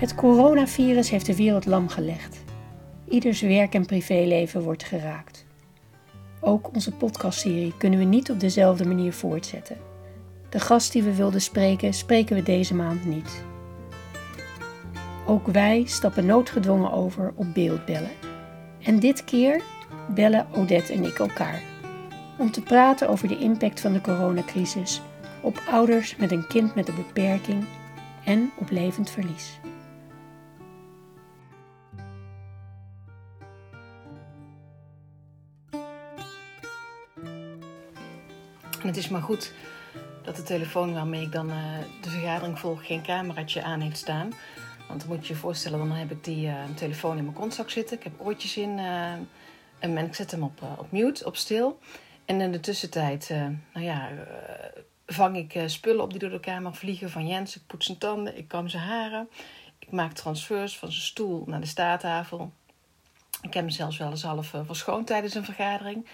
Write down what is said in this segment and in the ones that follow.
Het coronavirus heeft de wereld lam gelegd. Ieders werk en privéleven wordt geraakt. Ook onze podcastserie kunnen we niet op dezelfde manier voortzetten. De gast die we wilden spreken, spreken we deze maand niet. Ook wij stappen noodgedwongen over op beeldbellen. En dit keer bellen Odette en ik elkaar. Om te praten over de impact van de coronacrisis op ouders met een kind met een beperking en op levend verlies. Het is maar goed dat de telefoon waarmee ik dan uh, de vergadering volg geen cameraatje aan heeft staan. Want dan moet je je voorstellen, dan heb ik die uh, telefoon in mijn kontzak zitten. Ik heb oortjes in uh, en ik zet hem op, op mute, op stil. En in de tussentijd, nou ja, vang ik spullen op die door de kamer vliegen van Jens. Ik poets zijn tanden, ik kam zijn haren. Ik maak transfers van zijn stoel naar de staattafel. Ik heb hem zelfs wel eens half verschoond tijdens een vergadering.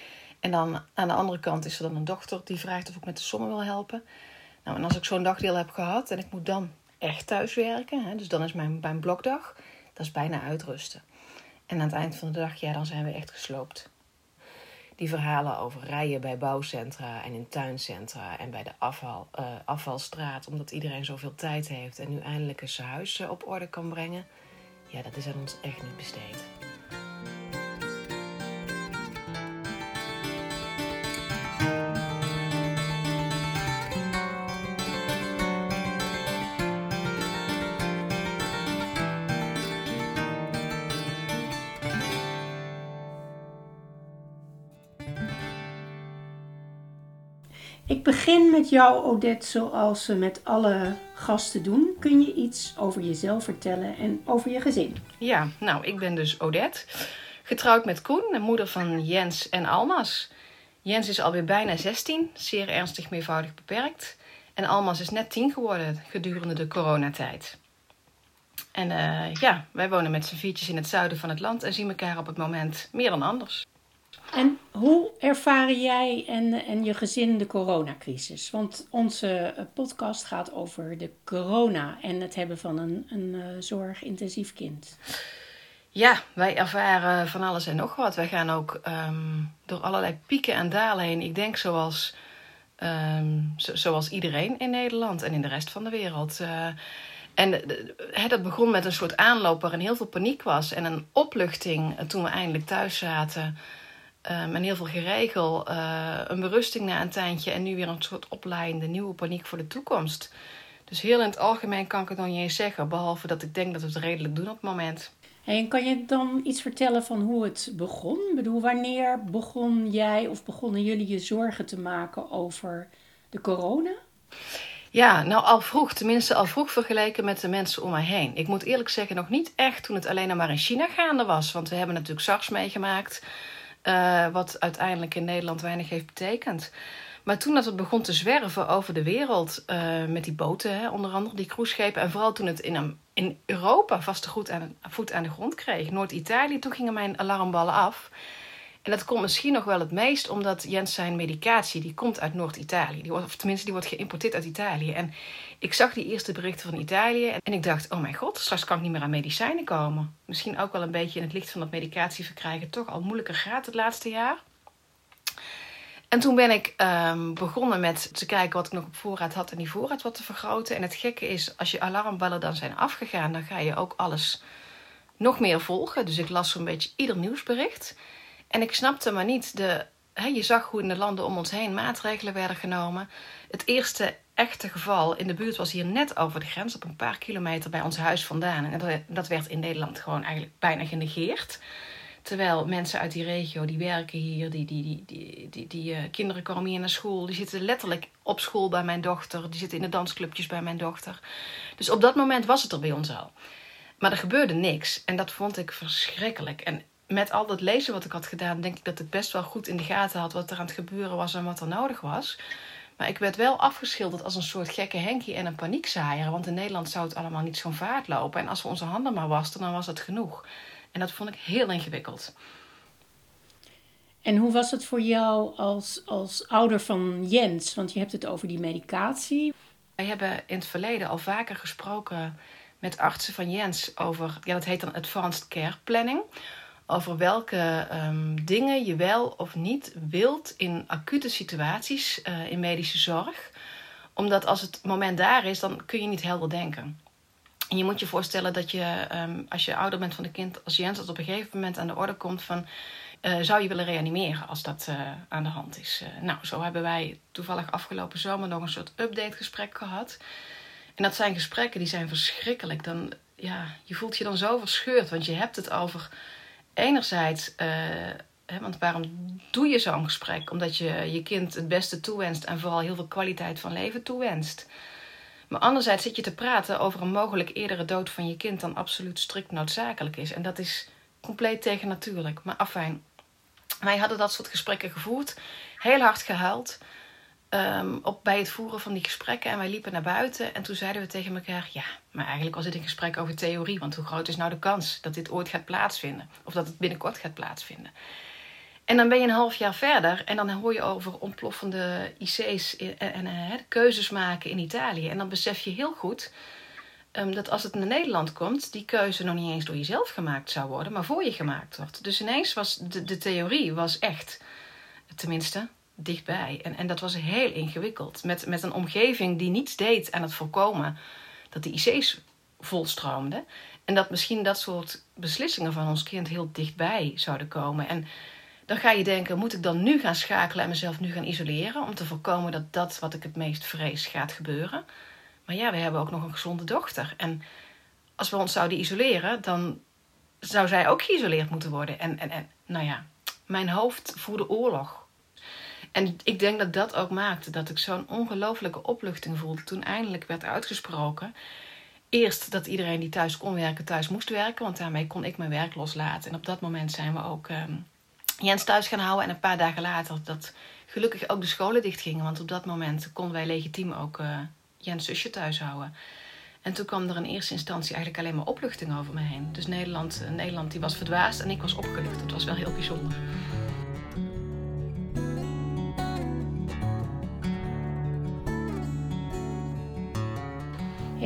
En dan aan de andere kant is er dan een dochter die vraagt of ik met de sommen wil helpen. Nou, en als ik zo'n dagdeel heb gehad en ik moet dan echt thuiswerken, hè, dus dan is mijn, mijn blokdag, dat is bijna uitrusten. En aan het eind van de dag, ja, dan zijn we echt gesloopt. Die verhalen over rijden bij bouwcentra en in tuincentra en bij de afval, uh, afvalstraat, omdat iedereen zoveel tijd heeft en nu eindelijk eens zijn huis eh, op orde kan brengen, ja, dat is aan ons echt niet besteed. Ik begin met jou, Odette, zoals we met alle gasten doen. Kun je iets over jezelf vertellen en over je gezin? Ja, nou, ik ben dus Odette. Getrouwd met Koen, de moeder van Jens en Almas. Jens is alweer bijna 16, zeer ernstig meervoudig beperkt. En Almas is net 10 geworden gedurende de coronatijd. En uh, ja, wij wonen met z'n viertjes in het zuiden van het land en zien elkaar op het moment meer dan anders. En hoe ervaren jij en, en je gezin de coronacrisis? Want onze eh, podcast gaat over de corona en het hebben van een, een uh, zorgintensief kind. Ja, wij ervaren van alles en nog wat. Wij gaan ook um, door allerlei pieken en dalen heen. Ik denk zoals, zo, zoals iedereen in Nederland en in de rest van de wereld. Uh, en dat begon met een soort aanloop waarin heel veel paniek was. En een opluchting toen we eindelijk thuis zaten. Um, en heel veel geregel, uh, een berusting na een tijdje en nu weer een soort opleidende nieuwe paniek voor de toekomst. Dus heel in het algemeen kan ik het nog niet eens zeggen, behalve dat ik denk dat we het redelijk doen op het moment. En kan je dan iets vertellen van hoe het begon? Ik bedoel, wanneer begon jij of begonnen jullie je zorgen te maken over de corona? Ja, nou al vroeg, tenminste al vroeg vergeleken met de mensen om mij heen. Ik moet eerlijk zeggen, nog niet echt toen het alleen maar in China gaande was. Want we hebben natuurlijk SARS meegemaakt. Uh, wat uiteindelijk in Nederland weinig heeft betekend. Maar toen dat het begon te zwerven over de wereld, uh, met die boten, hè, onder andere die cruiseschepen, en vooral toen het in, in Europa vaste goed aan, voet aan de grond kreeg, Noord-Italië, toen gingen mijn alarmballen af. En dat komt misschien nog wel het meest omdat Jens zijn medicatie, die komt uit Noord-Italië. Of tenminste, die wordt geïmporteerd uit Italië. En ik zag die eerste berichten van Italië en ik dacht, oh mijn god, straks kan ik niet meer aan medicijnen komen. Misschien ook wel een beetje in het licht van dat medicatie verkrijgen toch al moeilijker gaat het laatste jaar. En toen ben ik um, begonnen met te kijken wat ik nog op voorraad had en die voorraad wat te vergroten. En het gekke is, als je alarmbellen dan zijn afgegaan, dan ga je ook alles nog meer volgen. Dus ik las zo'n beetje ieder nieuwsbericht. En ik snapte maar niet, de, je zag hoe in de landen om ons heen maatregelen werden genomen. Het eerste echte geval in de buurt was hier net over de grens, op een paar kilometer bij ons huis vandaan. En dat, werd in Nederland gewoon eigenlijk bijna genegeerd. Terwijl mensen uit die regio, die werken hier, die, die, die, die, die, uh, kinderen komen hier naar school. Die zitten letterlijk op school bij mijn dochter. Die zitten in de dansclubjes bij mijn dochter. Dus op dat moment was het er bij ons al. Maar er gebeurde niks. En dat vond ik verschrikkelijk. En met al dat lezen wat ik had gedaan, denk ik dat ik best wel goed in de gaten had wat er aan het gebeuren was en wat er nodig was. Maar ik werd wel afgeschilderd als een soort gekke Henkie en een paniekzaaier. Want in Nederland zou het allemaal niet zo'n vaart lopen. En als we onze handen maar wasten, dan was het genoeg. En dat vond ik heel ingewikkeld. En hoe was het voor jou als, als ouder van Jens? Want je hebt het over die medicatie. Wij hebben in het verleden al vaker gesproken met artsen van Jens over, ja, dat heet dan advanced care planning. Over welke um, dingen je wel of niet wilt in acute situaties uh, in medische zorg. Omdat als het moment daar is, dan kun je niet helder denken. En je moet je voorstellen dat je, um, als je ouder bent van de kind, als Jens dat op een gegeven moment aan de orde komt van. Uh, zou je willen reanimeren als dat uh, aan de hand is? Nou, zo hebben wij toevallig afgelopen zomer nog een soort update-gesprek gehad. En dat zijn gesprekken die zijn verschrikkelijk. Dan, ja, je voelt je dan zo verscheurd, want je hebt het over enerzijds. Hè, want waarom doe je zo'n gesprek? Omdat je je kind het beste toewenst en vooral heel veel kwaliteit van leven toewenst. Maar anderzijds zit je te praten over een mogelijk eerdere dood van je kind dan absoluut strikt noodzakelijk is. En dat is compleet tegennatuurlijk. Maar afijn, wij hadden dat soort gesprekken gevoerd, heel hard gehuild. Um, op, bij het voeren van die gesprekken en wij liepen naar buiten en toen zeiden we tegen elkaar: Ja, maar eigenlijk was dit een gesprek over theorie, want hoe groot is nou de kans dat dit ooit gaat plaatsvinden of dat het binnenkort gaat plaatsvinden? En dan ben je een half jaar verder en dan hoor je over ontploffende IC's en, en keuzes maken in Italië. En dan besef je heel goed um, dat als het naar Nederland komt, die keuze nog niet eens door jezelf gemaakt zou worden, maar voor je gemaakt wordt. Dus ineens was de, de theorie was echt, tenminste, dichtbij. En, en dat was heel ingewikkeld. Met, met een omgeving die niets deed aan het voorkomen dat de IC's volstroomden. En dat misschien dat soort beslissingen van ons kind heel dichtbij zouden komen. En dan ga je denken: moet ik dan nu gaan schakelen en mezelf nu gaan isoleren om te voorkomen dat dat wat ik het meest vrees gaat gebeuren? Maar ja, we hebben ook nog een gezonde dochter. En als we ons zouden isoleren, dan zou zij ook geïsoleerd moeten worden. En, en, en nou ja, mijn hoofd voerde oorlog. En ik denk dat dat ook maakte dat ik zo'n ongelofelijke opluchting voelde toen eindelijk werd uitgesproken. Eerst dat iedereen die thuis kon werken, thuis moest werken, want daarmee kon ik mijn werk loslaten. En op dat moment zijn we ook um, Jens thuis gaan houden. En een paar dagen later dat gelukkig ook de scholen dichtgingen, want op dat moment konden wij legitiem ook uh, Jens zusje thuis houden. En toen kwam er in eerste instantie eigenlijk alleen maar opluchting over me heen. Dus Nederland, eh, Nederland die was verdwaasd en ik was opgelucht. Dat was wel heel bijzonder.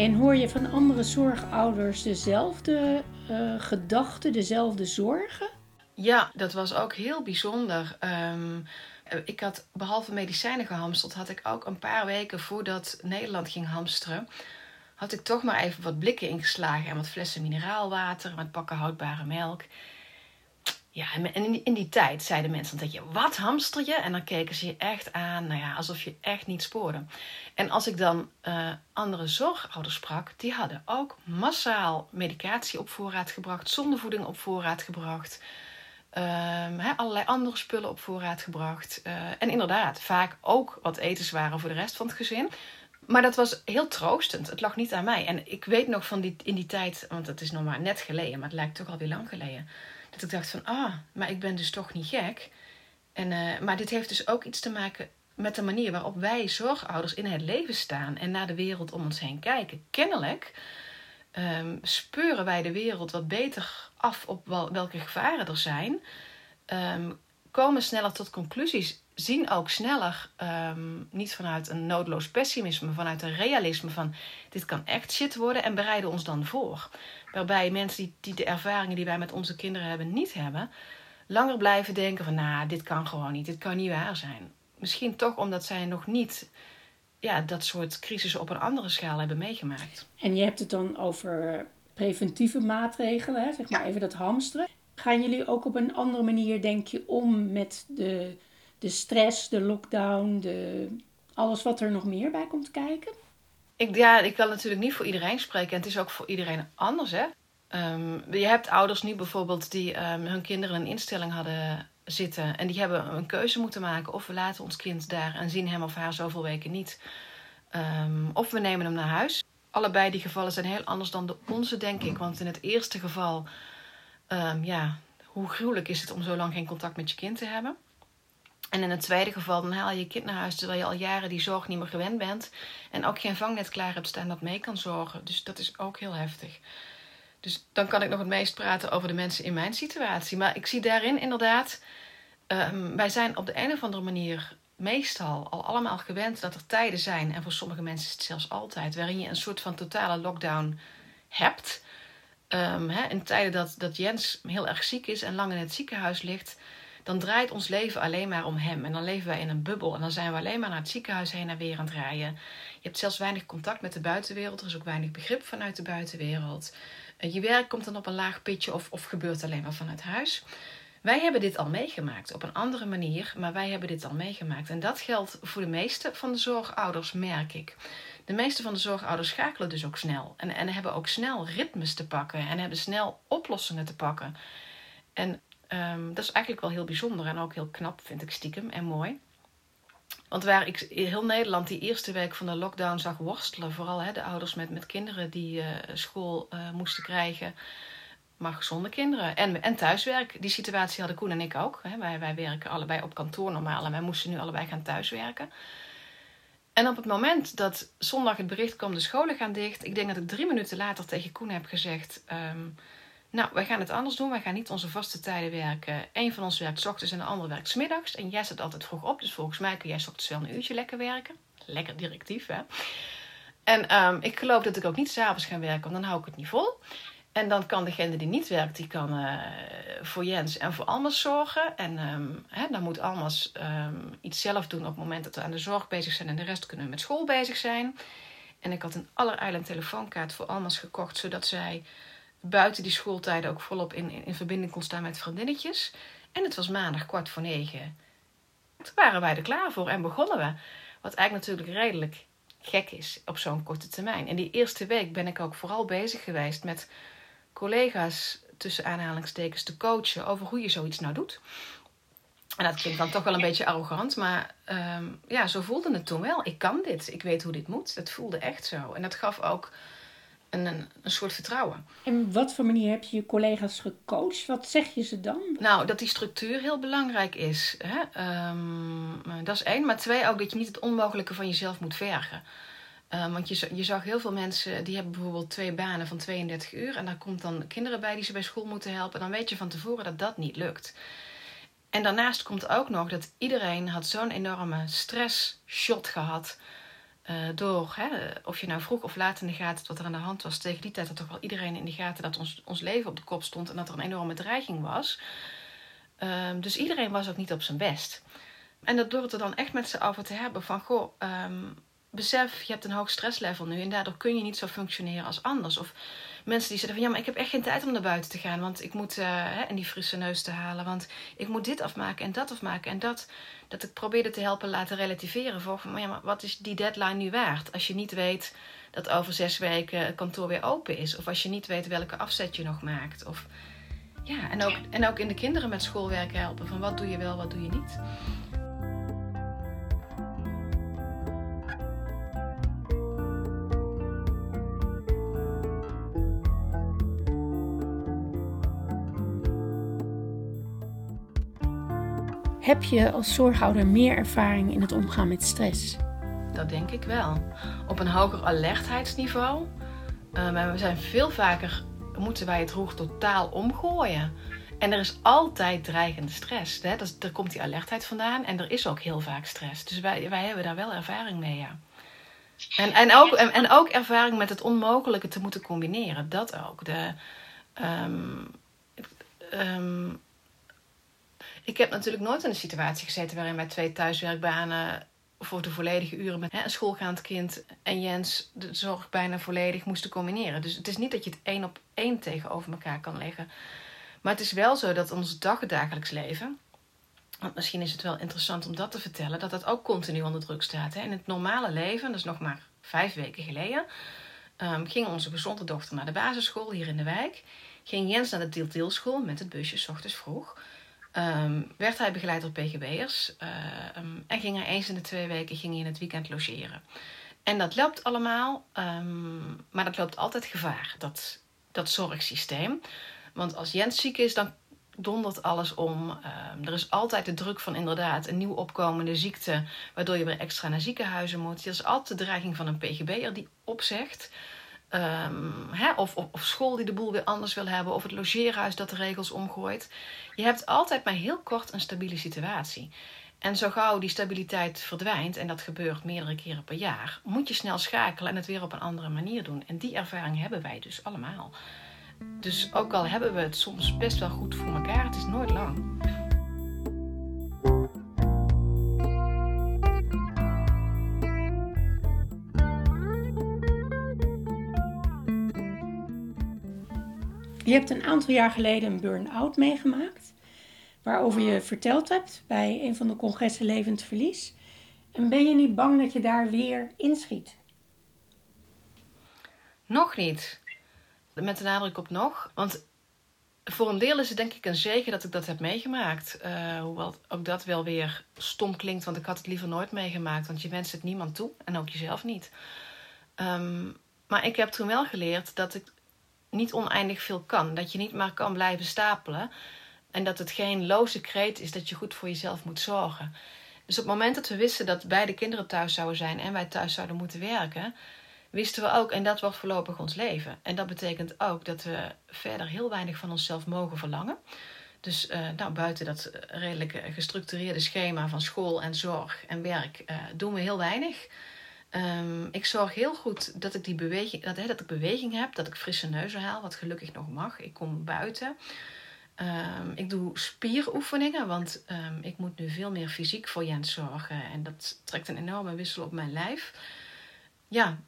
En hoor je van andere zorgouders dezelfde uh, gedachten, dezelfde zorgen? Ja, dat was ook heel bijzonder. Um, ik had behalve medicijnen gehamsterd, had ik ook een paar weken voordat Nederland ging hamsteren, had ik toch maar even wat blikken ingeslagen en wat flessen mineraalwater met pakken houdbare melk. Ja, en in, in die tijd zeiden mensen dat je, wat hamster je? En dan keken ze je echt aan, nou ja, alsof je echt niet spoorde. En als ik dan uh, andere zorgouders sprak, die hadden ook massaal medicatie op voorraad gebracht, zondevoeding op voorraad gebracht. Um, allerlei andere spullen op voorraad gebracht. Uh, en inderdaad, vaak ook wat etenswaren voor de rest van het gezin. Maar dat was heel troostend. Het lag niet aan mij. En ik weet nog van die, in die tijd, want het is nog maar net geleden, maar het lijkt toch alweer lang geleden. Dat ik dacht van, ah, maar ik ben dus toch niet gek. En, uh, maar dit heeft dus ook iets te maken met de manier waarop wij zorgouders in het leven staan en naar de wereld om ons heen kijken. Kennelijk um, speuren wij de wereld wat beter af op wel, welke gevaren er zijn, um, komen sneller tot conclusies, zien ook sneller, um, niet vanuit een noodloos pessimisme, vanuit een realisme van dit kan echt shit worden en bereiden ons dan voor. Waarbij mensen die, die de ervaringen die wij met onze kinderen hebben niet hebben, langer blijven denken van nou, dit kan gewoon niet, dit kan niet waar zijn. Misschien toch omdat zij nog niet ja, dat soort crisissen op een andere schaal hebben meegemaakt. En je hebt het dan over preventieve maatregelen, hè? zeg maar even dat hamsteren. Gaan jullie ook op een andere manier, denk je, om met de, de stress, de lockdown, de, alles wat er nog meer bij komt kijken? Ik, ja, ik kan natuurlijk niet voor iedereen spreken en het is ook voor iedereen anders. Hè? Ehm, je hebt ouders nu bijvoorbeeld die ehm, hun kinderen in een instelling hadden zitten. En die hebben een keuze moeten maken. Of we laten ons kind daar en zien hem of haar zoveel weken niet. Ehm, of we nemen hem naar huis. Allebei die gevallen zijn heel anders dan de onze, denk ik. Want in het eerste geval, ja, hoe gruwelijk is het om zo lang geen contact met je kind te hebben. En in het tweede geval, dan haal je je kind naar huis terwijl je al jaren die zorg niet meer gewend bent. En ook geen vangnet klaar hebt staan dat mee kan zorgen. Dus dat is ook heel heftig. Dus dan kan ik nog het meest praten over de mensen in mijn situatie. Maar ik zie daarin inderdaad, um, wij zijn op de een of andere manier meestal al allemaal gewend dat er tijden zijn, en voor sommige mensen is het zelfs altijd, waarin je een soort van totale lockdown hebt. Um, in tijden dat, dat Jens heel erg ziek is en lang in het ziekenhuis ligt, dan draait ons leven alleen maar om hem. En dan leven wij in een bubbel en dan zijn we alleen maar naar het ziekenhuis heen en weer aan het rijden. Je hebt zelfs weinig contact met de buitenwereld, er is ook weinig begrip vanuit de buitenwereld. Eh, je werk komt dan op een laag pitje of, of gebeurt alleen maar vanuit huis. Wij hebben dit al meegemaakt op een andere manier, maar wij hebben dit al meegemaakt. En dat geldt voor de meeste van de zorgouders, merk ik. De meeste van de zorgouders schakelen dus ook snel. En, en hebben ook snel ritmes te pakken en hebben snel oplossingen te pakken. En um, dat is eigenlijk wel heel bijzonder en ook heel knap, vind ik stiekem en mooi. Want waar ik heel Nederland die eerste week van de lockdown zag worstelen, vooral hè, de ouders met, met kinderen die uh, school uh, moesten krijgen, maar gezonde kinderen en, en thuiswerk. Die situatie hadden Koen en ik ook. Hè. Wij, wij werken allebei op kantoor normaal en wij moesten nu allebei gaan thuiswerken. En op het moment dat zondag het bericht kwam, de scholen gaan dicht, ik denk dat ik drie minuten later tegen Koen heb gezegd. Um, nou, wij gaan het anders doen. Wij gaan niet onze vaste tijden werken. Eén van ons werkt s ochtends en de ander werkt s middags. En jij zit altijd vroeg op. Dus volgens mij kun jij s ochtends wel een uurtje lekker werken. Lekker directief, hè? En um, ik geloof dat ik ook niet s'avonds ga werken, want dan hou ik het niet vol. En dan kan degene die niet werkt, die kan uh, voor Jens en voor Almas zorgen. En um, hè, dan moet Almas um, iets zelf doen op het moment dat we aan de zorg bezig zijn. En de rest kunnen we met school bezig zijn. En ik had een allereiland telefoonkaart voor Almas gekocht, zodat zij buiten die schooltijden ook volop in, in, in, verbinding kon staan met vriendinnetjes. En het was maandag kwart voor negen. Toen waren wij er klaar voor en begonnen we. Wat eigenlijk natuurlijk redelijk gek is op zo'n korte termijn. En die eerste week ben ik ook vooral bezig geweest met collega's tussen aanhalingstekens te coachen over hoe je zoiets nou doet. En dat klinkt dan toch wel een beetje arrogant, maar um, ja, zo voelde het toen wel. Ik kan dit, ik weet hoe dit moet. Het voelde echt zo. En dat gaf ook een, een, een, soort vertrouwen. En wat voor manier heb je je collega's gecoacht? Wat zeg je ze dan? Nou, dat die structuur heel belangrijk is. Hè? Um, dat is één. Maar twee, ook dat je niet het onmogelijke van jezelf moet vergen. Um, want je, je zag heel veel mensen die hebben bijvoorbeeld twee banen van 32 uur. En daar komt dan kinderen bij die ze bij school moeten helpen. Dan weet je van tevoren dat dat niet lukt. En daarnaast komt ook nog dat iedereen had zo'n enorme stress-shot gehad uh, door, hè, of je nou vroeg of laat in de gaten wat er aan de hand was, tegen die tijd had toch wel iedereen in de gaten dat ons, ons leven op de kop stond en dat er een enorme dreiging was. Um, dus iedereen was ook niet op zijn best. En dat door het er dan echt met z'n over te hebben van, goh, um, besef, je hebt een hoog stresslevel nu en daardoor kun je niet zo functioneren als anders. Of mensen die zeggen van, ja, maar ik heb echt geen tijd om naar buiten te gaan, want ik moet, uh, hè, en die frisse neus te halen, want ik moet dit afmaken en dat afmaken en dat dat ik probeerde te helpen laten relativeren. Voor van, ja, maar wat is die deadline nu waard? Als je niet weet dat over zes weken het kantoor weer open is. Of als je niet weet welke afzet je nog maakt. Of, ja, en ook, en ook in de kinderen met schoolwerk helpen. Van wat doe je wel, wat doe je niet. Heb je als zorghouder meer ervaring in het omgaan met stress? Dat denk ik wel. Op een hoger alertheidsniveau. Maar we zijn veel vaker, moeten wij het roer totaal omgooien. En er is altijd dreigende stress. Hè? Dat, daar komt die alertheid vandaan. En er is ook heel vaak stress. Dus wij, wij hebben daar wel ervaring mee, ja. En, en, ook, en, ook ervaring met het onmogelijke te moeten combineren. Dat ook. De, um, um, ik heb natuurlijk nooit in een situatie gezeten waarin wij twee thuiswerkbanen voor de volledige uren met hè, een schoolgaand kind en Jens de zorg bijna volledig moesten combineren. Dus het is niet dat je het één op één tegenover elkaar kan leggen. Maar het is wel zo dat ons dagdagelijks leven, want misschien is het wel interessant om dat te vertellen, dat dat ook continu onder druk staat. Hè. In het normale leven, dat is nog maar vijf weken geleden, um, ging onze gezonde dochter naar de basisschool hier in de wijk. Ging Jens naar de Tieltielschool met het busje, s ochtends vroeg. Um, werd hij begeleid door PGB'ers. Um, en ging hij eens in de twee weken ging hij in het weekend logeren. En dat loopt allemaal, maar dat loopt altijd gevaar, dat, dat zorgsysteem. Want als Jens ziek is, dan dondert alles om. er is altijd de druk van inderdaad een nieuw opkomende ziekte, waardoor je weer extra naar ziekenhuizen moet. Er is altijd de dreiging van een PGB'er die opzegt. Hè, of, of, of, school die de boel weer anders wil hebben, of het logeerhuis dat de regels omgooit. Je hebt altijd maar heel kort een stabiele situatie. En zo gauw die stabiliteit verdwijnt, en dat gebeurt meerdere keren per jaar, moet je snel schakelen en het weer op een andere manier doen. En die ervaring hebben wij dus allemaal. Dus ook al hebben we het soms best wel goed voor elkaar, het is nooit lang. Je hebt een aantal jaar geleden een burn-out meegemaakt, waarover je verteld hebt bij een van de congressen Levend Verlies. En ben je niet bang dat je daar weer inschiet? Nog niet. Met de nadruk op nog. Want voor een deel is het denk ik een zegen dat ik dat heb meegemaakt. Uh, hoewel ook dat wel weer stom klinkt, want ik had het liever nooit meegemaakt. Want je wenst het niemand toe en ook jezelf niet. Um, maar ik heb toen wel geleerd dat ik niet oneindig veel kan. Dat je niet maar kan blijven stapelen. En dat het geen loze kreet is dat je goed voor jezelf moet zorgen. Dus op het moment dat we wisten dat beide kinderen thuis zouden zijn en wij thuis zouden moeten werken, wisten we ook, en dat wordt voorlopig ons leven. En dat betekent ook dat we verder heel weinig van onszelf mogen verlangen. Dus uh, nou, buiten dat redelijk gestructureerde schema van school en zorg en werk uh, doen we heel weinig. Um, ik zorg heel goed dat ik, die beweging, dat, dat ik beweging heb, dat ik frisse neuzen haal, wat gelukkig nog mag. Ik kom buiten. Um, ik doe spieroefeningen, want um, ik moet nu veel meer fysiek voor Jens zorgen. En dat trekt een enorme wissel op mijn lijf. Ja,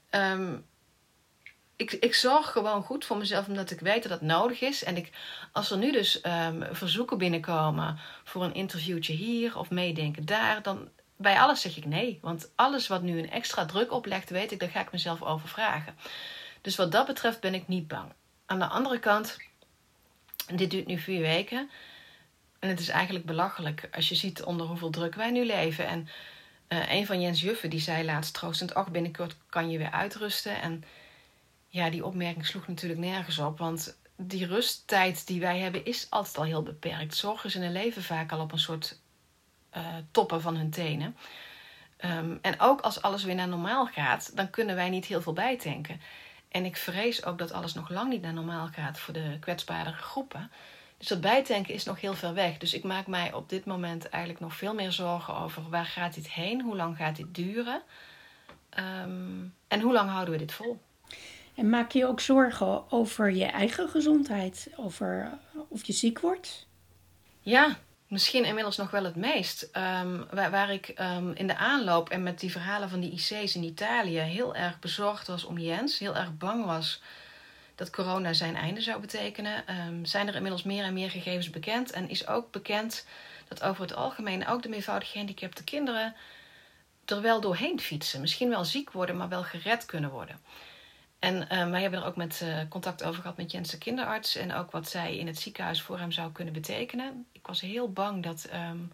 ik, ik zorg gewoon goed voor mezelf, omdat ik weet dat dat nodig is. En ik, als er nu dus verzoeken binnenkomen voor een interviewtje hier of meedenken daar, dan bij alles zeg ik nee. Want alles wat nu een extra druk oplegt, weet ik, daar ga ik mezelf over vragen. Dus wat dat betreft ben ik niet bang. Aan de andere kant, dit duurt nu vier weken. En het is eigenlijk belachelijk als je ziet onder hoeveel druk wij nu leven. En uh, een van Jens Juffen die zei laatst troostend: Ach, binnenkort kan je weer uitrusten. En ja, die opmerking sloeg natuurlijk nergens op. Want die rusttijd die wij hebben is altijd al heel beperkt. Zorgen ze in hun leven vaak al op een soort uh, toppen van hun tenen. Um, en ook als alles weer naar normaal gaat, dan kunnen wij niet heel veel bijtanken. En ik vrees ook dat alles nog lang niet naar normaal gaat voor de kwetsbare groepen. Dus dat bijtanken is nog heel ver weg. Dus ik maak mij op dit moment eigenlijk nog veel meer zorgen over waar gaat dit heen, hoe lang gaat dit duren um, en hoe lang houden we dit vol. En maak je ook zorgen over je eigen gezondheid, over of je ziek wordt? Ja, misschien inmiddels nog wel het meest. Um, waar, ik um, in de aanloop en met die verhalen van die IC's in Italië heel erg bezorgd was om Jens, heel erg bang was dat corona zijn einde zou betekenen, um, zijn er inmiddels meer en meer gegevens bekend. En is ook bekend dat over het algemeen ook de meervoudig gehandicapte kinderen er wel doorheen fietsen. Misschien wel ziek worden, maar wel gered kunnen worden. En um, wij hebben er ook met uh, contact over gehad met Jens de kinderarts. En ook wat zij in het ziekenhuis voor hem zou kunnen betekenen. Ik was heel bang dat um,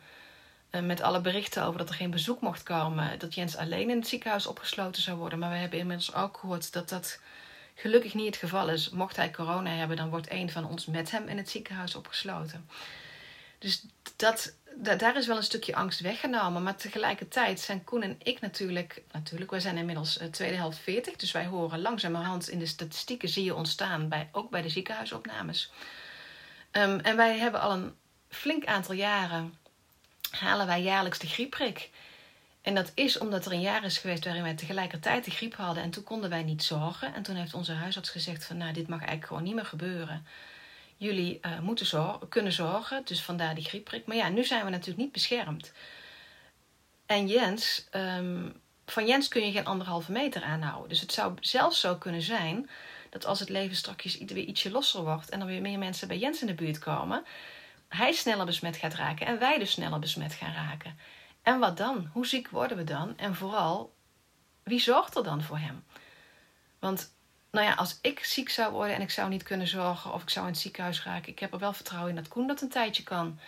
uh, met alle berichten over dat er geen bezoek mocht komen, dat Jens alleen in het ziekenhuis opgesloten zou worden. Maar we hebben inmiddels ook gehoord dat dat gelukkig niet het geval is. Mocht hij corona hebben, dan wordt een van ons met hem in het ziekenhuis opgesloten. Dus dat, daar is wel een stukje angst weggenomen. Maar tegelijkertijd zijn Koen en ik natuurlijk... Natuurlijk, wij zijn inmiddels uh, tweede helft 40. Dus wij horen langzamerhand in de statistieken zie je ontstaan. Bij, ook bij de ziekenhuisopnames. Um, en wij hebben al een flink aantal jaren... halen wij jaarlijks de griepprik. En dat is omdat er een jaar is geweest waarin wij tegelijkertijd de griep hadden. En toen konden wij niet zorgen. En toen heeft onze huisarts gezegd van... nou, dit mag eigenlijk gewoon niet meer gebeuren jullie uh, moeten zorgen, kunnen zorgen. Dus vandaar die griepprik. Maar ja, nu zijn we natuurlijk niet beschermd. En Jens, um, van Jens kun je geen anderhalve meter aanhouden. Dus het zou zelfs zo kunnen zijn dat als het leven straks weer ietsje losser wordt en er weer meer mensen bij Jens in de buurt komen, hij sneller besmet gaat raken en wij dus sneller besmet gaan raken. En wat dan? Hoe ziek worden we dan? En vooral, wie zorgt er dan voor hem? Want nou ja, als ik ziek zou worden en ik zou niet kunnen zorgen of ik zou in het ziekenhuis raken, ik heb er wel vertrouwen in dat Koen dat een tijdje kan.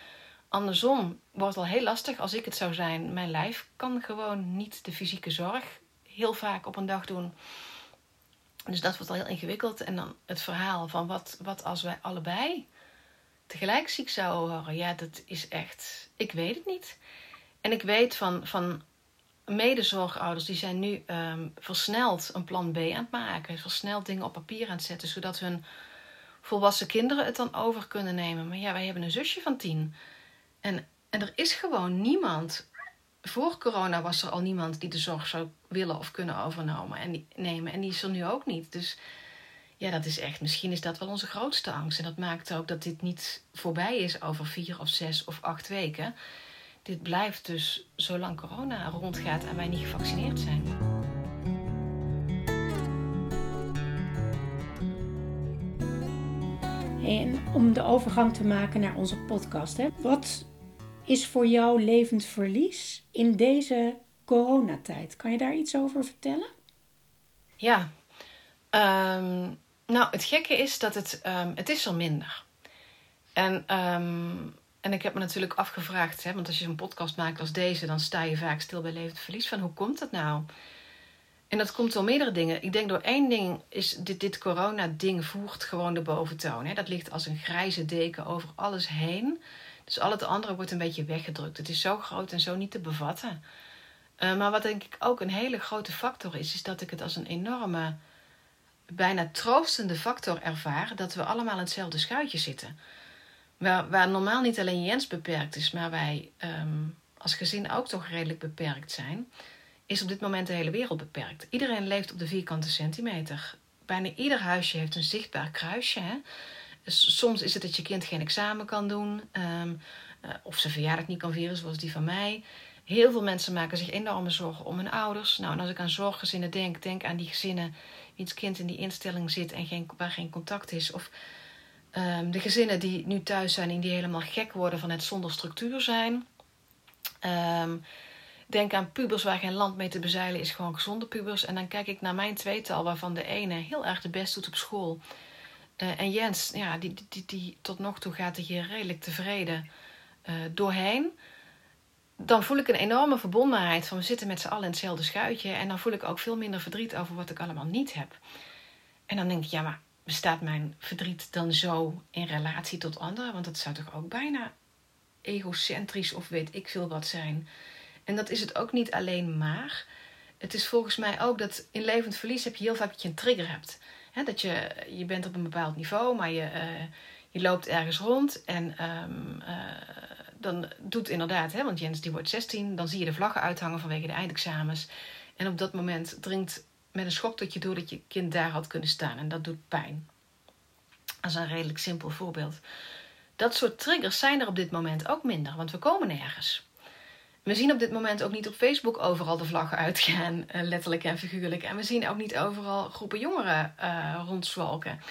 Andersom wordt het al heel lastig als ik het zou zijn. Mijn lijf kan gewoon niet de fysieke zorg heel vaak op een dag doen. Dus dat wordt al heel ingewikkeld. En dan het verhaal van wat, wat als wij allebei tegelijk ziek zouden worden. Ja, dat is echt. Ik weet het niet. En ik weet van, van medezorgouders die zijn nu um, versneld een plan B aan het maken. Versneld dingen op papier aan het zetten, zodat hun volwassen kinderen het dan over kunnen nemen. Maar ja, wij hebben een zusje van tien. En, en er is gewoon niemand. Voor corona was er al niemand die de zorg zou willen of kunnen overnemen. En die, nemen. En die is er nu ook niet. Dus ja, dat is echt. Misschien is dat wel onze grootste angst. En dat maakt ook dat dit niet voorbij is over vier of zes of acht weken dit blijft dus zolang corona rondgaat en wij niet gevaccineerd zijn. En om de overgang te maken naar onze podcast, hè, wat is voor jou levend verlies in deze coronatijd? Kan je daar iets over vertellen? Ja, um, nou het gekke is dat het, um, het is er minder. En um, en ik heb me natuurlijk afgevraagd, hè, want als je een podcast maakt als deze, dan sta je vaak stil bij levend verlies. Van hoe komt dat nou? En dat komt door meerdere dingen. Ik denk door één ding is dit, dit corona-ding voert gewoon de boventoon. Hè. Dat ligt als een grijze deken over alles heen. Dus al het andere wordt een beetje weggedrukt. Het is zo groot en zo niet te bevatten. Uh, maar wat denk ik ook een hele grote factor is, is dat ik het als een enorme, bijna troostende factor ervaar dat we allemaal in hetzelfde schuitje zitten. Waar, normaal niet alleen Jens beperkt is, maar wij um, als gezin ook toch redelijk beperkt zijn, is op dit moment de hele wereld beperkt. Iedereen leeft op de vierkante centimeter. Bijna ieder huisje heeft een zichtbaar kruisje. Hè? Soms is het dat je kind geen examen kan doen, um, uh, of zijn verjaardag niet kan vieren, zoals die van mij. Heel veel mensen maken zich enorme zorgen om hun ouders. Nou, en als ik aan zorggezinnen denk, denk aan die gezinnen wiens kind in die instelling zit en geen, waar geen contact is. Of Um, de gezinnen die nu thuis zijn en die helemaal gek worden van het zonder structuur zijn. Um, denk aan pubers waar geen land mee te bezeilen is, gewoon gezonde pubers. En dan kijk ik naar mijn tweetal, waarvan de ene heel erg de best doet op school. Uh, en Jens, ja, die, die, die, tot nog toe gaat er hier redelijk tevreden uh, doorheen. Dan voel ik een enorme verbondenheid van we zitten met z'n allen in hetzelfde schuitje. En dan voel ik ook veel minder verdriet over wat ik allemaal niet heb. En dan denk ik, ja, maar bestaat mijn verdriet dan zo in relatie tot anderen? Want dat zou toch ook bijna egocentrisch of weet ik veel wat zijn. En dat is het ook niet alleen maar. Het is volgens mij ook dat in levend verlies heb je heel vaak dat je een trigger hebt. dat je, je bent op een bepaald niveau, maar je, uh, je loopt ergens rond en um, uh, dan doet inderdaad, want Jens die wordt 16, dan zie je de vlaggen uithangen vanwege de eindexamens. En op dat moment dringt met een schok dat je door dat je kind daar had kunnen staan. En dat doet pijn. Dat is een redelijk simpel voorbeeld. Dat soort triggers zijn er op dit moment ook minder, want we komen nergens. We zien op dit moment ook niet op Facebook overal de vlaggen uitgaan, eh, letterlijk en figuurlijk. En we zien ook niet overal groepen jongeren uh, rondzwalken.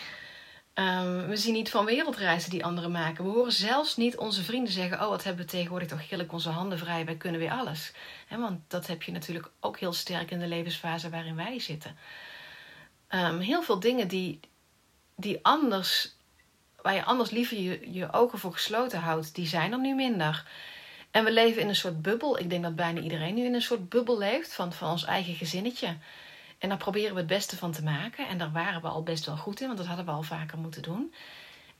Um, we zien niet van wereldreizen die anderen maken. We horen zelfs niet onze vrienden zeggen: Oh, wat hebben we tegenwoordig toch heerlijk onze handen vrij, wij kunnen weer alles. Want dat heb je natuurlijk ook heel sterk in de levensfase waarin wij zitten. Um, heel veel dingen die, die anders, waar je anders liever je, je ogen voor gesloten houdt, die zijn er nu minder. En we leven in een soort bubbel. Ik denk dat bijna iedereen nu in een soort bubbel leeft van, van ons eigen gezinnetje. En daar proberen we het beste van te maken. En daar waren we al best wel goed in, want dat hadden we al vaker moeten doen.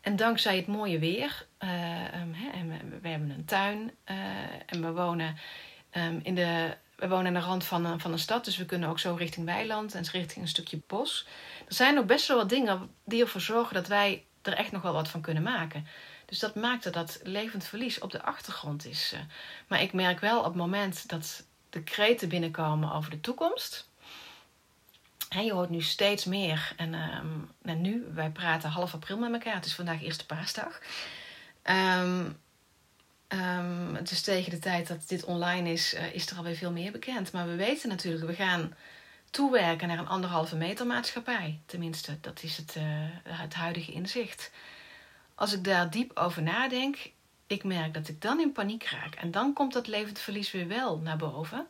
En dankzij het mooie weer, hè, en we, hebben een tuin uh, en we wonen, um, in de, we wonen aan de rand van een, van een stad, dus we kunnen ook zo richting weiland en richting een stukje bos. Er zijn ook best wel wat dingen die ervoor zorgen dat wij er echt nog wel wat van kunnen maken. Dus dat maakte dat levend verlies op de achtergrond is. Uh, maar ik merk wel op het moment dat de kreten binnenkomen over de toekomst Je hoort nu steeds meer. En, um, en nu, wij praten half april met elkaar. Het is vandaag eerste paasdag. Um, um, dus tegen de tijd dat dit online is, uh, is er alweer veel meer bekend. Maar we weten natuurlijk, we gaan toewerken naar een anderhalve meter maatschappij. Tenminste, dat is het, uh, het huidige inzicht. Als ik daar diep over nadenk, ik merk dat ik dan in paniek raak. En dan komt dat levend verlies weer wel naar boven.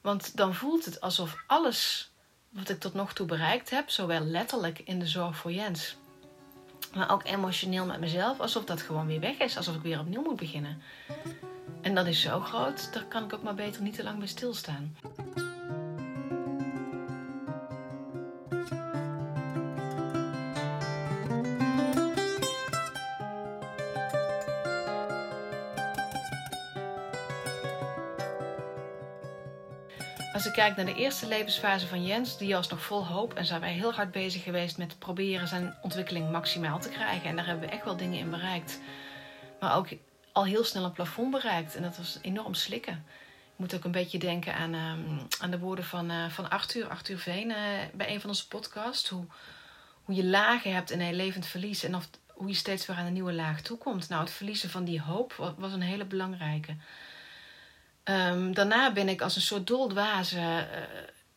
Want dan voelt het alsof alles wat ik tot nog toe bereikt heb, zowel letterlijk in de zorg voor Jens, maar ook emotioneel met mezelf, alsof dat gewoon weer weg is, alsof ik weer opnieuw moet beginnen. En dat is zo groot, daar kan ik ook maar beter niet te lang bij stilstaan. Kijk naar de eerste levensfase van Jens, die was nog vol hoop en zijn wij heel hard bezig geweest met proberen zijn ontwikkeling maximaal te krijgen. En daar hebben we echt wel dingen in bereikt. Maar ook al heel snel een plafond bereikt en dat was enorm slikken. Ik moet ook een beetje denken aan, ehm, aan de woorden van, uh, van Arthur, Arthur Veen, uh, bij een van onze podcasts. Hoe, hoe je lagen hebt in een levend verlies en of, hoe je steeds weer aan een nieuwe laag toekomt. Nou, het verliezen van die hoop was een hele belangrijke. Um, daarna ben ik als een soort doldwaze uh,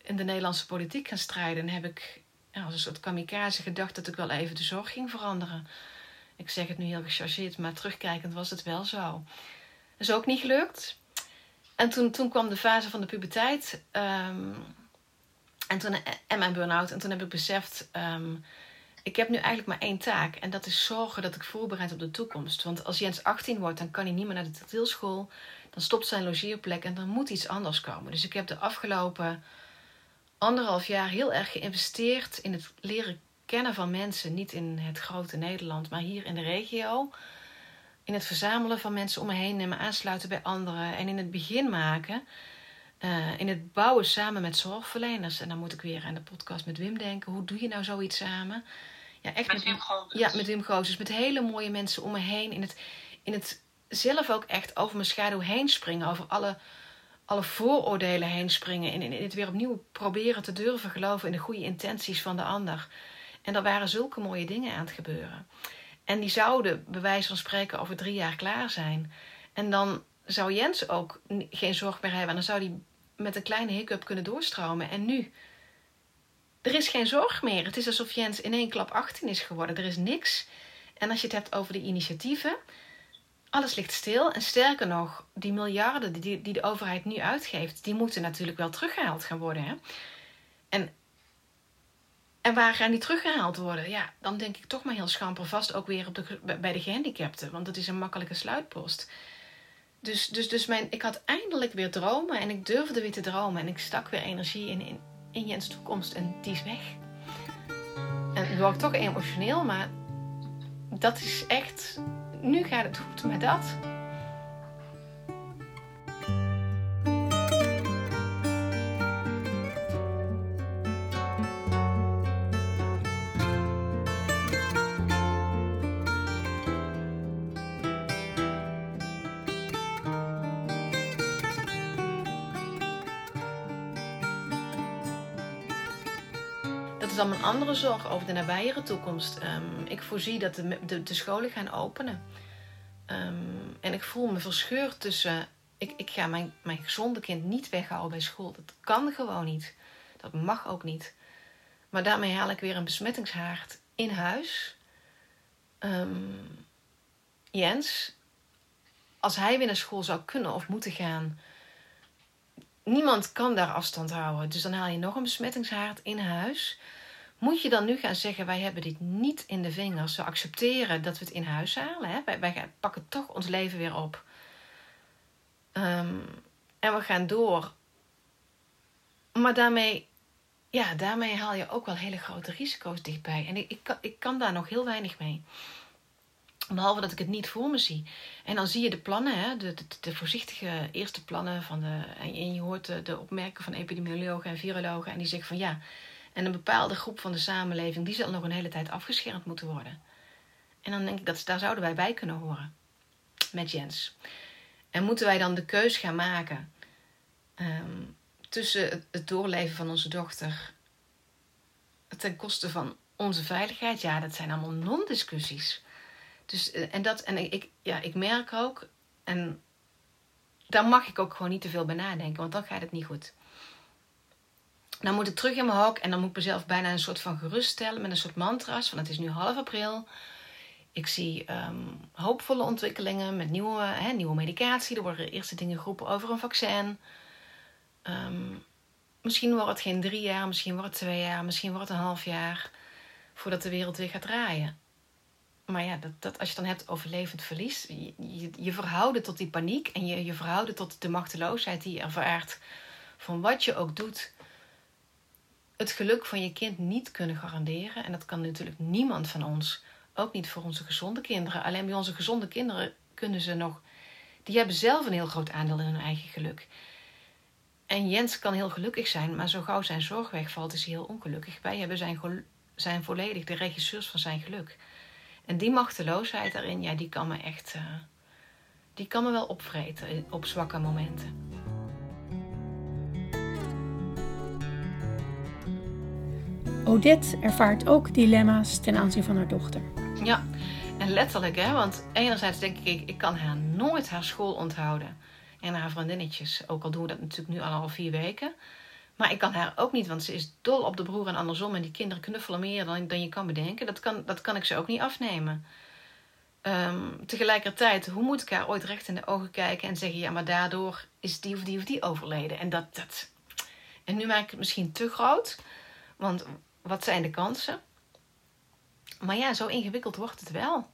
in de Nederlandse politiek gaan strijden. En heb ik als een soort kamikaze gedacht dat ik wel even de zorg ging veranderen. Ik zeg het nu heel gechargeerd, maar terugkijkend was het wel zo. Is ook niet gelukt. En toen, toen kwam de fase van de puberteit. Um, en, toen, en mijn burn-out. En toen heb ik beseft... Um, ik heb nu eigenlijk maar één taak. En dat is zorgen dat ik voorbereid op de toekomst. Want als Jens 18 wordt, dan kan hij niet meer naar de toneelschool dan stopt zijn logeerplek en dan moet iets anders komen. Dus ik heb de afgelopen anderhalf jaar heel erg geïnvesteerd in het leren kennen van mensen. Niet in het grote Nederland, maar hier in de regio. In het verzamelen van mensen om me heen en me aansluiten bij anderen. En in het begin maken. Uh, in het bouwen samen met zorgverleners. En dan moet ik weer aan de podcast met Wim denken. Hoe doe je nou zoiets samen? Ja, echt met, met Wim Gozes. Ja, met Wim Gozes. Met hele mooie mensen om me heen. In het, in het zelf ook echt over mijn schaduw heen springen. Over alle, alle vooroordelen heen springen. En in het weer opnieuw proberen te durven geloven in de goede intenties van de ander. En er waren zulke mooie dingen aan het gebeuren. En die zouden, bij wijze van spreken, over drie jaar klaar zijn. En dan zou Jens ook geen zorg meer hebben. En dan zou hij met een kleine hiccup kunnen doorstromen. En nu? Er is geen zorg meer. Het is alsof Jens in één klap 18 is geworden. Er is niks. En als je het hebt over de initiatieven, alles ligt stil. En sterker nog, die miljarden die, die de overheid nu uitgeeft, die moeten natuurlijk wel teruggehaald gaan worden. Hè? En, en waar gaan die teruggehaald worden? Ja, dan denk ik toch maar heel schamper vast ook weer op de, bij de gehandicapten. Want dat is een makkelijke sluitpost. Dus, dus, dus mijn, ik had eindelijk weer dromen en ik durfde weer te dromen. En ik stak weer energie in, in, in Jens toekomst en die is weg. En nu word toch emotioneel, maar dat is echt nu gaat het goed met dat. Dan mijn andere zorg over de nabijere toekomst. Um, ik voorzie dat de, de, scholen gaan openen. Um, en ik voel me verscheurd tussen. Ik, ik ga mijn, mijn gezonde kind niet weghalen bij school. Dat kan gewoon niet. Dat mag ook niet. Maar daarmee haal ik weer een besmettingshaard in huis. Um, Jens, als hij weer naar school zou kunnen of moeten gaan, niemand kan daar afstand houden. Dus dan haal je nog een besmettingshaard in huis. Moet je dan nu gaan zeggen, wij hebben dit niet in de vingers. We accepteren dat we het in huis halen. Hè? Wij, pakken toch ons leven weer op. Um, en we gaan door. Maar daarmee, ja, daarmee haal je ook wel hele grote risico's dichtbij. En ik, ik, kan, daar nog heel weinig mee. Behalve dat ik het niet voor me zie. En dan zie je de plannen, hè, de, de, de voorzichtige eerste plannen van de. En je hoort de, de opmerkingen van epidemiologen en virologen. En die zeggen van ja, en een bepaalde groep van de samenleving, die zal nog een hele tijd afgeschermd moeten worden. En dan denk ik dat daar zouden wij bij kunnen horen. Met Jens. En moeten wij dan de keus gaan maken um, tussen het doorleven van onze dochter ten koste van onze veiligheid? Ja, dat zijn allemaal non-discussies. Dus, eh, en dat, en ik, ja, ik merk ook, en daar mag ik ook gewoon niet te veel bij nadenken, want dan gaat het niet goed. Dan moet ik terug in mijn hok en dan moet ik mezelf bijna een soort van geruststellen met een soort mantra's. Van het is nu half april. Ik zie um, hoopvolle ontwikkelingen met nieuwe, hè, nieuwe medicatie. Er worden eerste dingen geroepen over een vaccin. Um, misschien wordt het geen drie jaar, misschien wordt het twee jaar, misschien wordt het een half jaar voordat de wereld weer gaat draaien. Maar ja, dat, dat, als je het dan hebt over levend verlies, je, je, je verhouden tot die paniek en je, je verhouden tot de machteloosheid die je ervaart van wat je ook doet, het geluk van je kind niet kunnen garanderen. En dat kan natuurlijk niemand van ons, ook niet voor onze gezonde kinderen. Alleen bij onze gezonde kinderen kunnen ze nog, die hebben zelf een heel groot aandeel in hun eigen geluk. En Jens kan heel gelukkig zijn, maar zo gauw zijn zorg wegvalt, is hij heel ongelukkig. Wij hebben zijn, zijn volledig de regisseurs van zijn geluk. En die machteloosheid daarin, ja, die kan me echt. Uh, die kan me wel opvreten op zwakke momenten. Odette ervaart ook dilemma's ten aanzien van haar dochter. Ja, en letterlijk, hè, want enerzijds denk ik, ik kan haar nooit haar school onthouden. En haar vriendinnetjes, ook al doen we dat natuurlijk nu al al vier weken. Maar ik kan haar ook niet, want ze is dol op de broer en andersom. En die kinderen knuffelen meer dan, dan je kan bedenken. Dat kan, dat kan ik ze ook niet afnemen. Um, tegelijkertijd, hoe moet ik haar ooit recht in de ogen kijken en zeggen: ja, maar daardoor is die of die of die overleden? En dat. dat. En nu maak ik het misschien te groot, want wat zijn de kansen? Maar ja, zo ingewikkeld wordt het wel.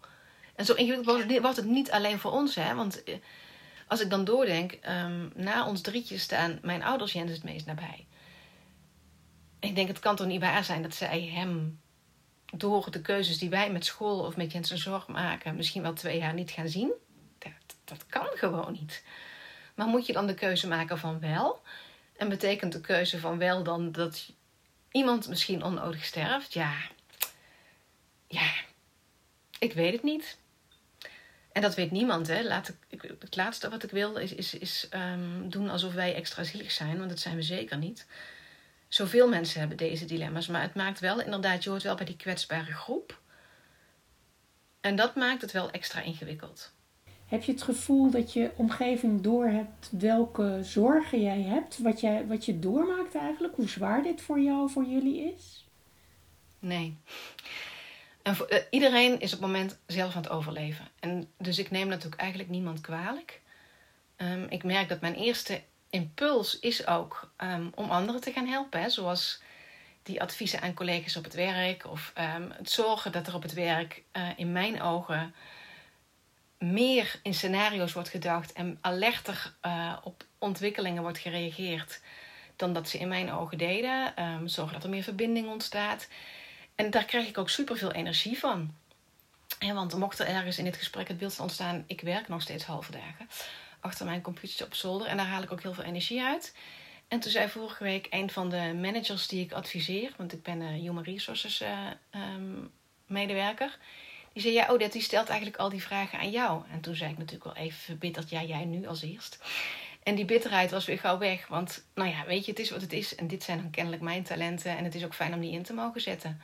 En zo ingewikkeld wordt het niet alleen voor ons, hè? Want eh, als ik dan doordenk, um, na ons drietjes staan mijn ouders Jens het meest nabij. Ik denk, het kan toch niet waar zijn dat zij hem door de keuzes die wij met school of met Jens zorg maken, misschien wel twee jaar niet gaan zien? Dat, dat kan gewoon niet. Maar moet je dan de keuze maken van wel? En betekent de keuze van wel dan dat iemand misschien onnodig sterft? Ja, ja, ik weet het niet. En dat weet niemand. Hè. Laat ik, het laatste wat ik wil is, is, is um, doen alsof wij extra zielig zijn, want dat zijn we zeker niet. Zoveel mensen hebben deze dilemma's, maar het maakt wel inderdaad, je hoort wel bij die kwetsbare groep. En dat maakt het wel extra ingewikkeld. Heb je het gevoel dat je omgeving doorhebt welke zorgen jij hebt? Wat, jij, wat je doormaakt eigenlijk? Hoe zwaar dit voor jou, voor jullie is? Nee. En uh, iedereen is op het moment zelf aan het overleven. En dus ik neem natuurlijk eigenlijk niemand kwalijk. Um, ik merk dat mijn eerste impuls is ook um, om anderen te gaan helpen. Zoals die adviezen aan collega's op het werk. Of um, het zorgen dat er op het werk uh, in mijn ogen meer in scenario's wordt gedacht. En alerter uh, op ontwikkelingen wordt gereageerd. Dan dat ze in mijn ogen deden. zorgen dat er meer verbinding ontstaat. En daar krijg ik ook superveel energie van. Ja, want mocht er ergens in dit gesprek het beeld ontstaan, ik werk nog steeds halve dagen achter mijn computertje op zolder en daar haal ik ook heel veel energie uit. En toen zei vorige week een van de managers die ik adviseer, want ik ben een Human Resources uh, um, medewerker, die zei: Ja, Odette, die stelt eigenlijk al die vragen aan jou. En toen zei ik natuurlijk wel even verbitterd: Ja, jij nu als eerst. En die bitterheid was weer gauw weg. Want, nou ja, weet je, het is wat het is. En dit zijn dan kennelijk mijn talenten. En het is ook fijn om die in te mogen zetten.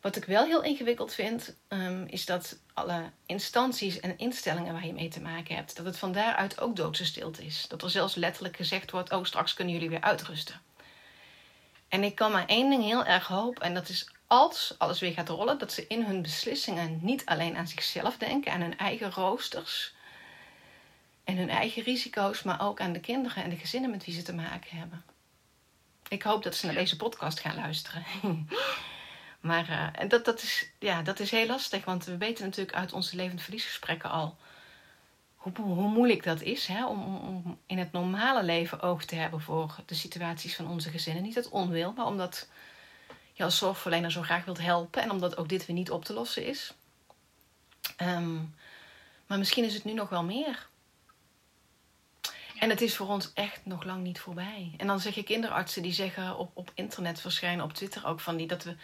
Wat ik wel heel ingewikkeld vind, um, is dat alle instanties en instellingen waar je mee te maken hebt, dat het van daaruit ook doodse stilte is. Dat er zelfs letterlijk gezegd wordt: Oh, straks kunnen jullie weer uitrusten. En ik kan maar één ding heel erg hopen, en dat is als alles weer gaat rollen, dat ze in hun beslissingen niet alleen aan zichzelf denken, aan hun eigen roosters en hun eigen risico's, maar ook aan de kinderen en de gezinnen met wie ze te maken hebben. Ik hoop dat ze naar deze podcast gaan luisteren. maar uh, dat, dat, is, ja, dat is heel lastig, want we weten natuurlijk uit onze levend verliesgesprekken al hoe, hoe moeilijk dat is hè, om, om in het normale leven oog te hebben voor de situaties van onze gezinnen. Niet het onwil, maar omdat je als zorgverlener zo graag wilt helpen en omdat ook dit weer niet op te lossen is. Um, maar misschien is het nu nog wel meer. En het is voor ons echt nog lang niet voorbij. En dan zeg je kinderartsen die zeggen op, op internet verschijnen, op Twitter ook van die dat we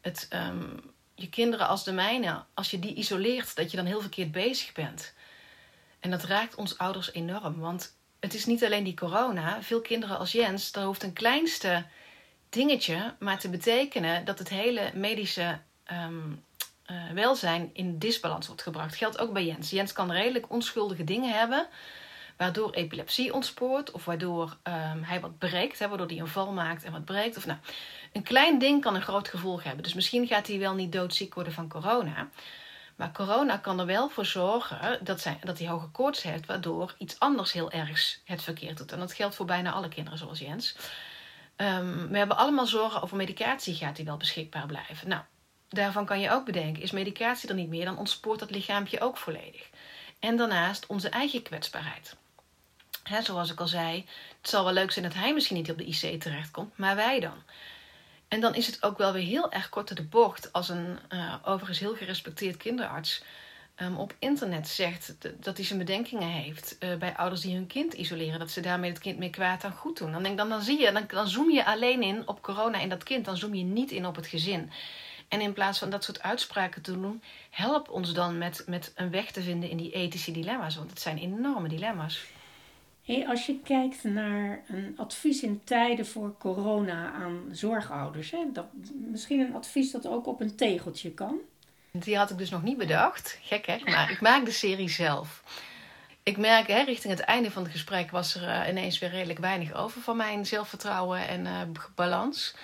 het, um, je kinderen als de mijne, als je die isoleert, dat je dan heel verkeerd bezig bent. En dat raakt ons ouders enorm. Want het is niet alleen die corona. Veel kinderen als Jens, daar hoeft een kleinste dingetje maar te betekenen dat het hele medische um, uh, welzijn in disbalans wordt gebracht. Geldt ook bij Jens. Jens kan redelijk onschuldige dingen hebben waardoor epilepsie ontspoort of waardoor um, hij wat breekt, hè, waardoor hij een val maakt en wat breekt. Of, nou, een klein ding kan een groot gevolg hebben. Dus misschien gaat hij wel niet doodziek worden van corona. Maar corona kan er wel voor zorgen dat, dat hij hoge koorts heeft, waardoor iets anders heel ergs het verkeerd doet. En dat geldt voor bijna alle kinderen zoals Jens. Ehm, we hebben allemaal zorgen over medicatie. Gaat die wel beschikbaar blijven? Nou, daarvan kan je ook bedenken: is medicatie er niet meer, dan ontspoort dat lichaampje ook volledig. En daarnaast onze eigen kwetsbaarheid. zoals ik al zei, het zal wel leuk zijn dat hij misschien niet op de IC terechtkomt, maar wij dan. En dan is het ook wel weer heel erg kort de bocht als een uh, overigens heel gerespecteerd kinderarts um, op internet zegt dat hij zijn bedenkingen heeft uh, bij ouders die hun kind isoleren, dat ze daarmee het kind meer kwaad dan goed doen. Dan, denk, dan, dan zie je, dan, dan zoom je alleen in op corona en dat kind, dan zoom je niet in op het gezin. En in plaats van dat soort uitspraken te doen, help ons dan met, met een weg te vinden in die ethische dilemma's, want het zijn enorme dilemma's. Hey, als je kijkt naar een advies in tijden voor corona aan zorgouders, hè, dat, misschien een advies dat ook op een tegeltje kan. Die had ik dus nog niet bedacht. Gek hè? Maar ik maak de serie zelf. Ik merk, hè, richting het einde van het gesprek was er uh, ineens weer redelijk weinig over van mijn zelfvertrouwen en uh, balans.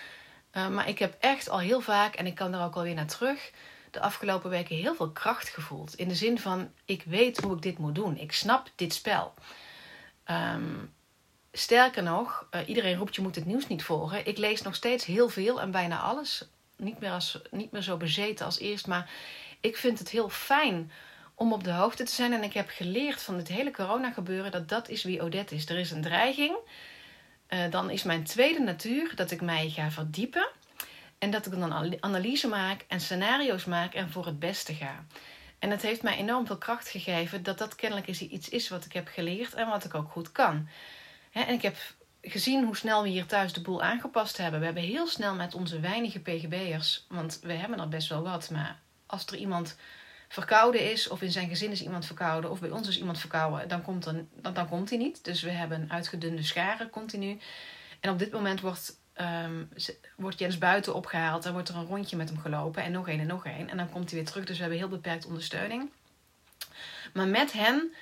Uh, maar ik heb echt al heel vaak, en ik kan daar ook alweer naar terug, de afgelopen weken heel veel kracht gevoeld. In de zin van, ik weet hoe ik dit moet doen. Ik snap dit spel. Um, sterker nog, iedereen roept je moet het nieuws niet volgen. Ik lees nog steeds heel veel en bijna alles niet meer, als, niet meer zo bezeten als eerst. Maar ik vind het heel fijn om op de hoogte te zijn. En ik heb geleerd van dit hele corona gebeuren dat dat is wie Odette is. Er is een dreiging. Uh, dan is mijn tweede natuur dat ik mij ga verdiepen. En dat ik dan analyse maak en scenario's maak en voor het beste ga. En het heeft mij enorm veel kracht gegeven dat dat kennelijk iets is wat ik heb geleerd en wat ik ook goed kan. En ik heb gezien hoe snel we hier thuis de boel aangepast hebben. We hebben heel snel met onze weinige PGB'ers, want we hebben er best wel wat, maar als er iemand verkouden is, of in zijn gezin is iemand verkouden, of bij ons is iemand verkouden, dan komt, dan, dan komt hij niet. Dus we hebben uitgedunde scharen continu. En op dit moment wordt, um, wordt Jens buiten opgehaald en wordt er een rondje met hem gelopen en nog één en nog één. En dan komt hij weer terug, dus we hebben heel beperkt ondersteuning. Maar met hen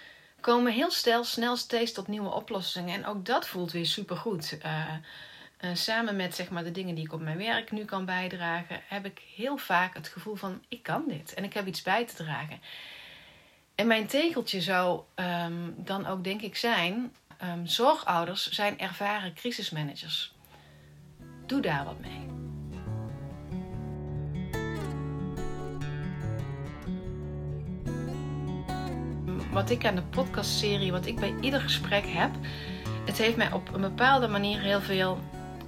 komen heel snel, snel steeds tot nieuwe oplossingen. En ook dat voelt weer supergoed. Uh, samen met zeg maar, de dingen die ik op mijn werk nu kan bijdragen, heb ik heel vaak het gevoel van ik kan dit en ik heb iets bij te dragen. En mijn tegeltje zou um, dan ook denk ik zijn: um, zorgouders zijn ervaren crisismanagers. Doe daar wat mee. Wat ik aan de podcastserie, wat ik bij ieder gesprek heb, het heeft mij op een bepaalde manier heel veel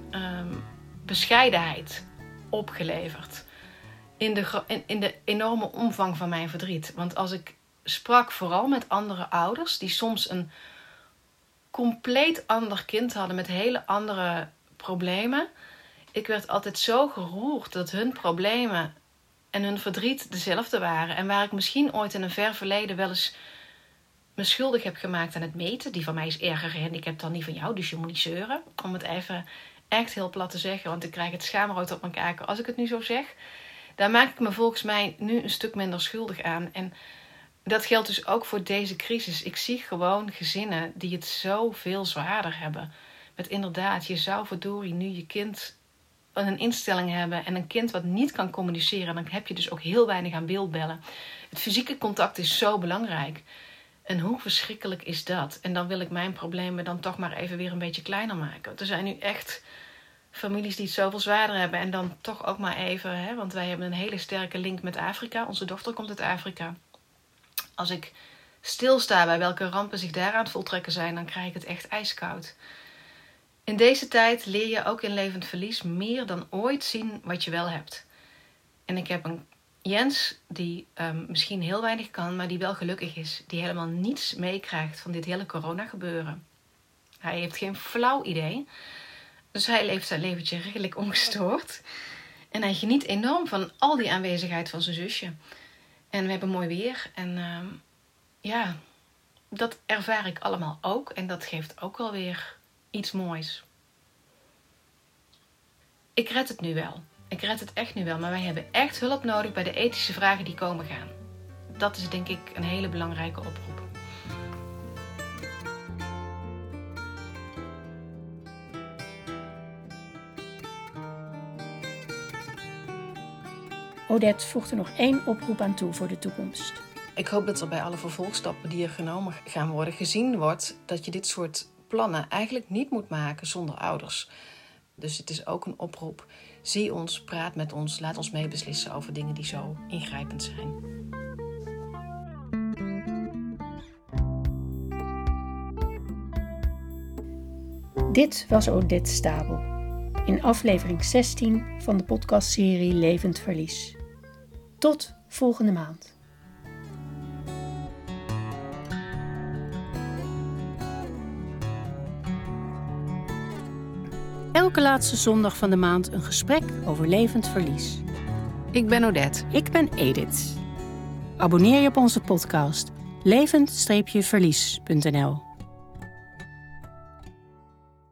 ehm, bescheidenheid opgeleverd. In de, in, in de enorme omvang van mijn verdriet. Want als ik sprak vooral met andere ouders die soms een compleet ander kind hadden met hele andere problemen. Ik werd altijd zo geroerd dat hun problemen en hun verdriet dezelfde waren. En waar ik misschien ooit in een ver verleden wel eens me schuldig heb gemaakt aan het meten. Die van mij is erger gehandicapt dan die van jou, dus je moet niet zeuren. Om het even echt heel plat te zeggen, want ik krijg het schaamrood op mijn kaken als ik het nu zo zeg. Daar maak ik me volgens mij nu een stuk minder schuldig aan. En dat geldt dus ook voor deze crisis. Ik zie gewoon gezinnen die het zoveel zwaarder hebben. Met inderdaad, je zou verdorie nu je kind een instelling hebben en een kind wat niet kan communiceren, dan heb je dus ook heel weinig aan beeldbellen. Het fysieke contact is zo belangrijk. En hoe verschrikkelijk is dat? En dan wil ik mijn problemen dan toch maar even weer een beetje kleiner maken. Er zijn nu echt families die het zoveel zwaarder hebben. En dan toch ook maar even, hè, want wij hebben een hele sterke link met Afrika. Onze dochter komt uit Afrika. Als ik stilsta bij welke rampen zich daar aan het voltrekken zijn, dan krijg ik het echt ijskoud. In deze tijd leer je ook in levend verlies meer dan ooit zien wat je wel hebt. En ik heb een Jens, die um, misschien heel weinig kan, maar die wel gelukkig is. Die helemaal niets meekrijgt van dit hele corona gebeuren. Hij heeft geen flauw idee. Dus hij leeft zijn leventje redelijk ongestoord. En hij geniet enorm van al die aanwezigheid van zijn zusje. En we hebben mooi weer. En uh, ja, dat ervaar ik allemaal ook. En dat geeft ook wel weer iets moois. Ik red het nu wel. Ik red het echt nu wel, maar wij hebben echt hulp nodig bij de ethische vragen die komen gaan. Dat is denk ik een hele belangrijke oproep. Odette voegt er nog één oproep aan toe voor de toekomst. Ik hoop dat er bij alle vervolgstappen die er genomen gaan worden gezien wordt dat je dit soort plannen eigenlijk niet moet maken zonder ouders Dus het is ook een oproep. Zie ons, praat met ons, laat ons meebeslissen over dingen die zo ingrijpend zijn. Dit was Odette Stabel in aflevering 16 van de podcastserie Levend Verlies. Tot volgende maand. Elke laatste zondag van de maand een gesprek over levend verlies. Ik ben Odette. Ik ben Edith. Abonneer je op onze podcast levend-verlies.nl